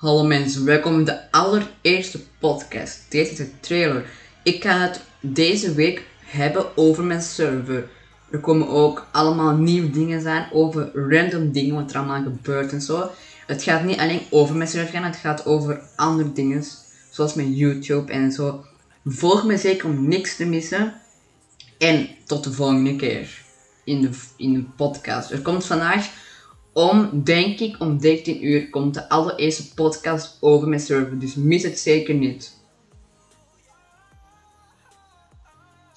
Hallo mensen, welkom in de allereerste podcast. Deze is de trailer. Ik ga het deze week hebben over mijn server. Er komen ook allemaal nieuwe dingen aan over random dingen wat er allemaal gebeurt en zo. Het gaat niet alleen over mijn server gaan, het gaat over andere dingen. Zoals mijn YouTube en zo. Volg me zeker om niks te missen. En tot de volgende keer in de, in de podcast. Er komt vandaag om, denk ik, om 13 uur komt de allereerste podcast over mijn server. Dus mis het zeker niet.